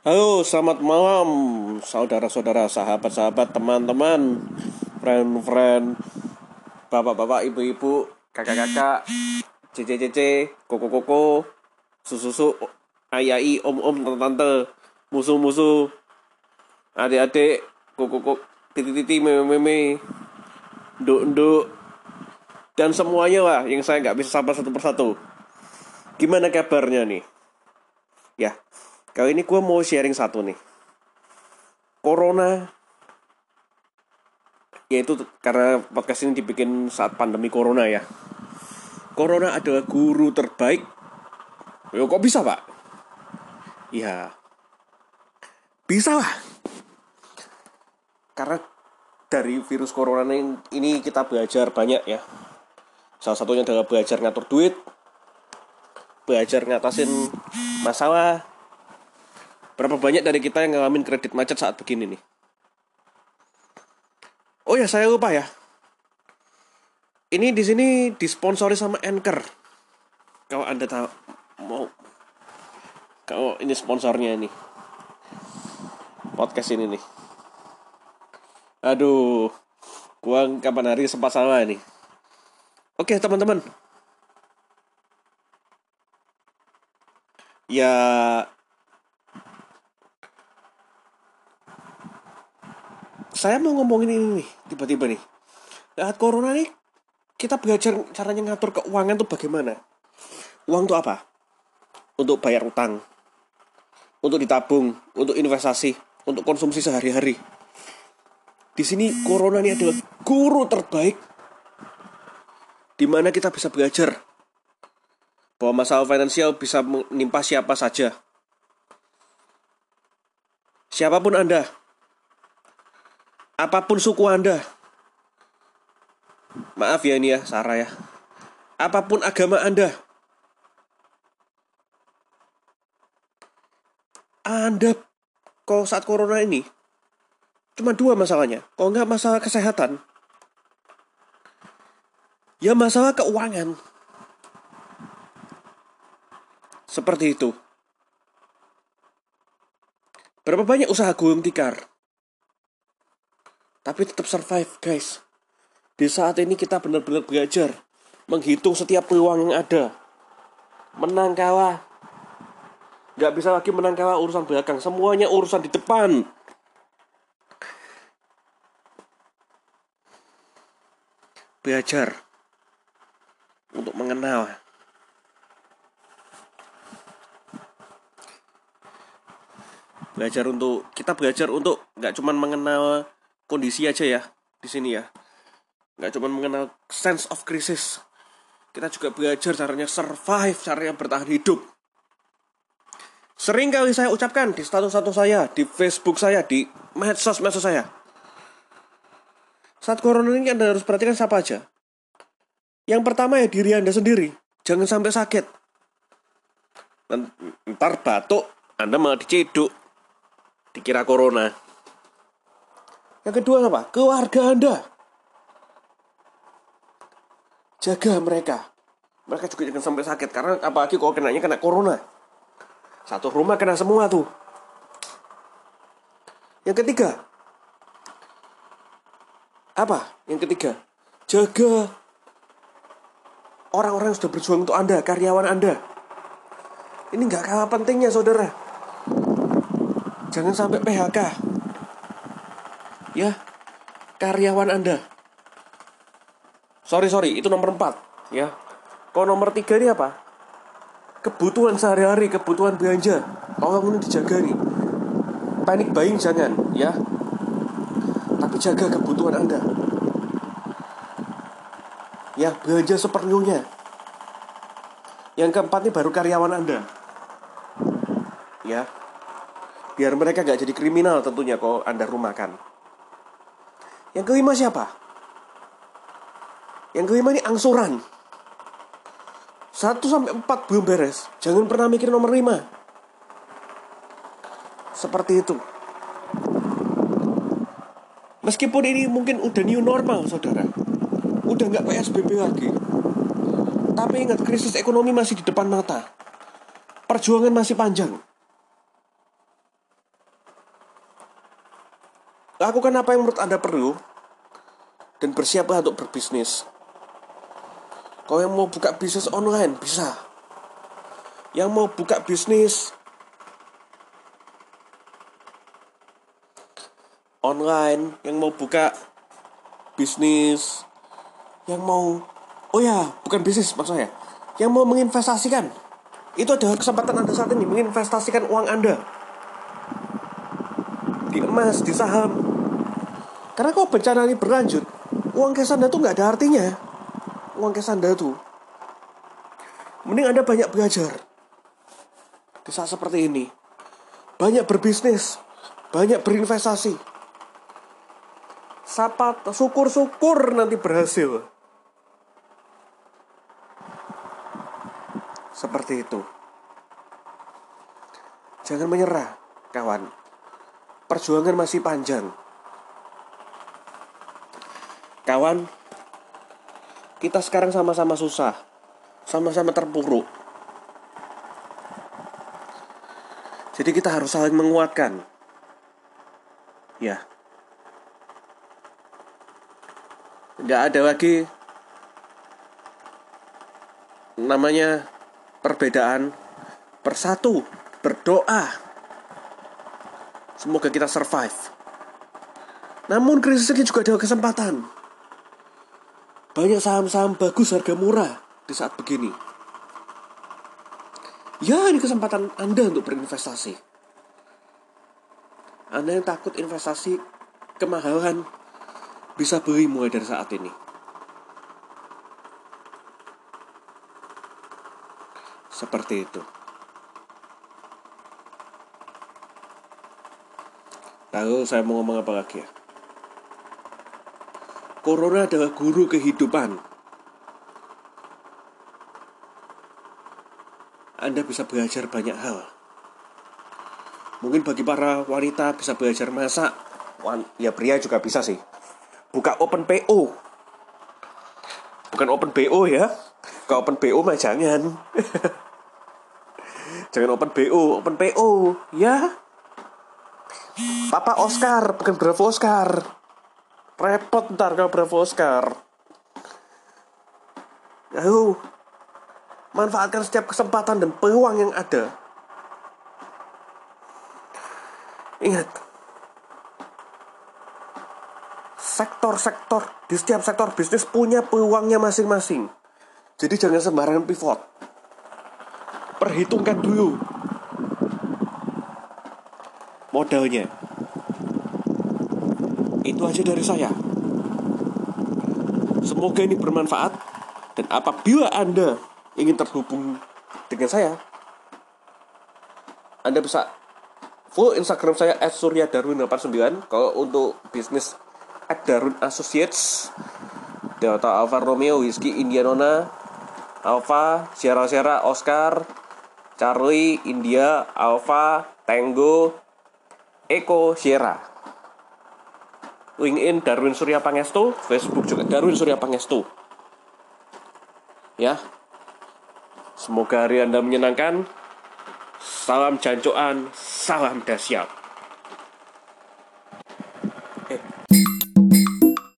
Halo, selamat malam saudara-saudara, sahabat-sahabat, teman-teman, friend-friend, bapak-bapak, ibu-ibu, kakak-kakak, cece-cece, koko-koko, susu-susu, ayai, om-om, tante-tante, musuh-musuh, adik-adik, koko-koko, titi-titi, meme-meme, nduk-nduk, dan semuanya lah yang saya nggak bisa sapa satu persatu. Gimana kabarnya nih? Ya, kali ini gue mau sharing satu nih. Corona, yaitu karena podcast ini dibikin saat pandemi Corona ya. Corona adalah guru terbaik. Yo kok bisa pak? Ya, bisa lah. Karena dari virus corona ini kita belajar banyak ya. Salah satunya adalah belajar ngatur duit, belajar ngatasin masalah berapa banyak dari kita yang ngalamin kredit macet saat begini nih? Oh ya saya lupa ya. Ini di sini disponsori sama Anchor. Kalau anda tahu mau kalau ini sponsornya ini. Podcast ini nih. Aduh gua kapan hari sempat salah nih oke teman-teman. Ya saya mau ngomongin ini nih tiba-tiba nih. Saat corona nih kita belajar caranya ngatur keuangan tuh bagaimana? Uang tuh apa? Untuk bayar utang untuk ditabung untuk investasi untuk konsumsi sehari-hari. Di sini corona ini adalah guru terbaik di mana kita bisa belajar bahwa masalah finansial bisa menimpa siapa saja. Siapa pun Anda, apa pun suku Anda, maaf ya ini ya, Sarah ya, apa pun agama Anda, Anda kalau saat corona ini cuma dua masalahnya. Kalau nggak masalah kesehatan, ya masalah keuangan. Seperti itu. Berapa banyak usaha gulung tikar? Tapi tetap survive, guys. Di saat ini kita benar-benar belajar menghitung setiap peluang yang ada. Menang kalah. Gak bisa lagi menang kalah urusan belakang. Semuanya urusan di depan. Belajar untuk mengenal belajar untuk kita belajar untuk nggak cuman mengenal kondisi aja ya di sini ya. Nggak cuman mengenal sense of crisis. Kita juga belajar caranya survive caranya bertahan hidup. Sering kali saya ucapkan di status-status saya di Facebook saya di medsos medsos saya. Saat corona ini anda harus perhatikan siapa aja. Yang pertama ya diri anda sendiri. Jangan sampai sakit. Ntar batuk anda malah diceduk dikira corona. Yang kedua apa? Keluarga Anda. Jaga mereka. Mereka juga jangan sampai sakit karena apalagi kalau kenanya kena corona. Satu rumah kena semua tuh. Yang ketiga. Apa? Yang ketiga. Jaga orang-orang yang sudah berjuang untuk Anda, karyawan Anda. Ini nggak kalah pentingnya, saudara. Jangan sampai PHK. Ya, karyawan Anda. Sorry, sorry, itu nomor 4. Ya. Kalau nomor 3 ini apa? Kebutuhan sehari-hari, kebutuhan belanja. Tolong ini dijaga nih. Panik buying jangan, ya. Tapi jaga kebutuhan Anda. Ya, belanja seperlunya. Yang keempat ini baru karyawan Anda. Ya, biar mereka gak jadi kriminal tentunya kalau anda rumahkan yang kelima siapa? Yang kelima ini angsuran. 1 sampai 4 belum beres. Jangan pernah mikir nomor 5 seperti itu. Meskipun ini mungkin udah new normal saudara. Udah nggak PSBB lagi. Tapi ingat krisis ekonomi masih di depan mata. Perjuangan masih panjang Lakukan apa yang menurut Anda perlu dan bersiaplah untuk berbisnis. Kalau yang mau buka bisnis online bisa. Yang mau buka bisnis online, yang mau buka bisnis, yang mau oh ya, bukan bisnis maksudnya. Yang mau menginvestasikan. Itu adalah kesempatan Anda saat ini menginvestasikan uang Anda di emas, di saham. Karena kalau bencana ini berlanjut, uang cash Anda tuh nggak ada artinya. Uang cash Anda tuh. Mending Anda banyak belajar. Di saat seperti ini. Banyak berbisnis. Banyak berinvestasi. Sapa syukur-syukur nanti berhasil. Seperti itu. Jangan menyerah, kawan. Perjuangan masih panjang. Kawan, kita sekarang sama-sama susah. Sama-sama terpuruk. Jadi kita harus saling menguatkan. Ya. Nggak ada lagi namanya perbedaan persatu berdoa semoga kita survive namun krisis ini juga ada kesempatan banyak saham-saham bagus harga murah di saat begini ya ini kesempatan anda untuk berinvestasi anda yang takut investasi kemahalan bisa beli mulai dari saat ini Seperti itu. Lalu saya mau ngomong apa lagi ya? Corona adalah guru kehidupan. Anda bisa belajar banyak hal. Mungkin bagi para wanita bisa belajar masak. Ya pria juga bisa sih. Buka open PO. Bukan open BO ya. Kalau open BO mah jangan. Jangan open BO, open PO, ya. Papa Oscar, bukan Bravo Oscar. Repot ntar kalau Bravo Oscar. Ayo, manfaatkan setiap kesempatan dan peluang yang ada. Ingat, sektor-sektor di setiap sektor bisnis punya peluangnya masing-masing. Jadi jangan sembarangan pivot perhitungkan dulu modalnya itu aja dari saya semoga ini bermanfaat dan apabila anda ingin terhubung dengan saya anda bisa full Instagram saya at suryadarwin89 kalau untuk bisnis darwin associates Delta Alfa Romeo Whiskey Indianona Alpha Sierra Sierra Oscar Charlie, India, Alpha, Tango, Eko, Sierra. LinkedIn Darwin Surya Pangestu, Facebook juga Darwin Surya Pangestu. Ya. Semoga hari Anda menyenangkan. Salam jancoan, salam dahsyat.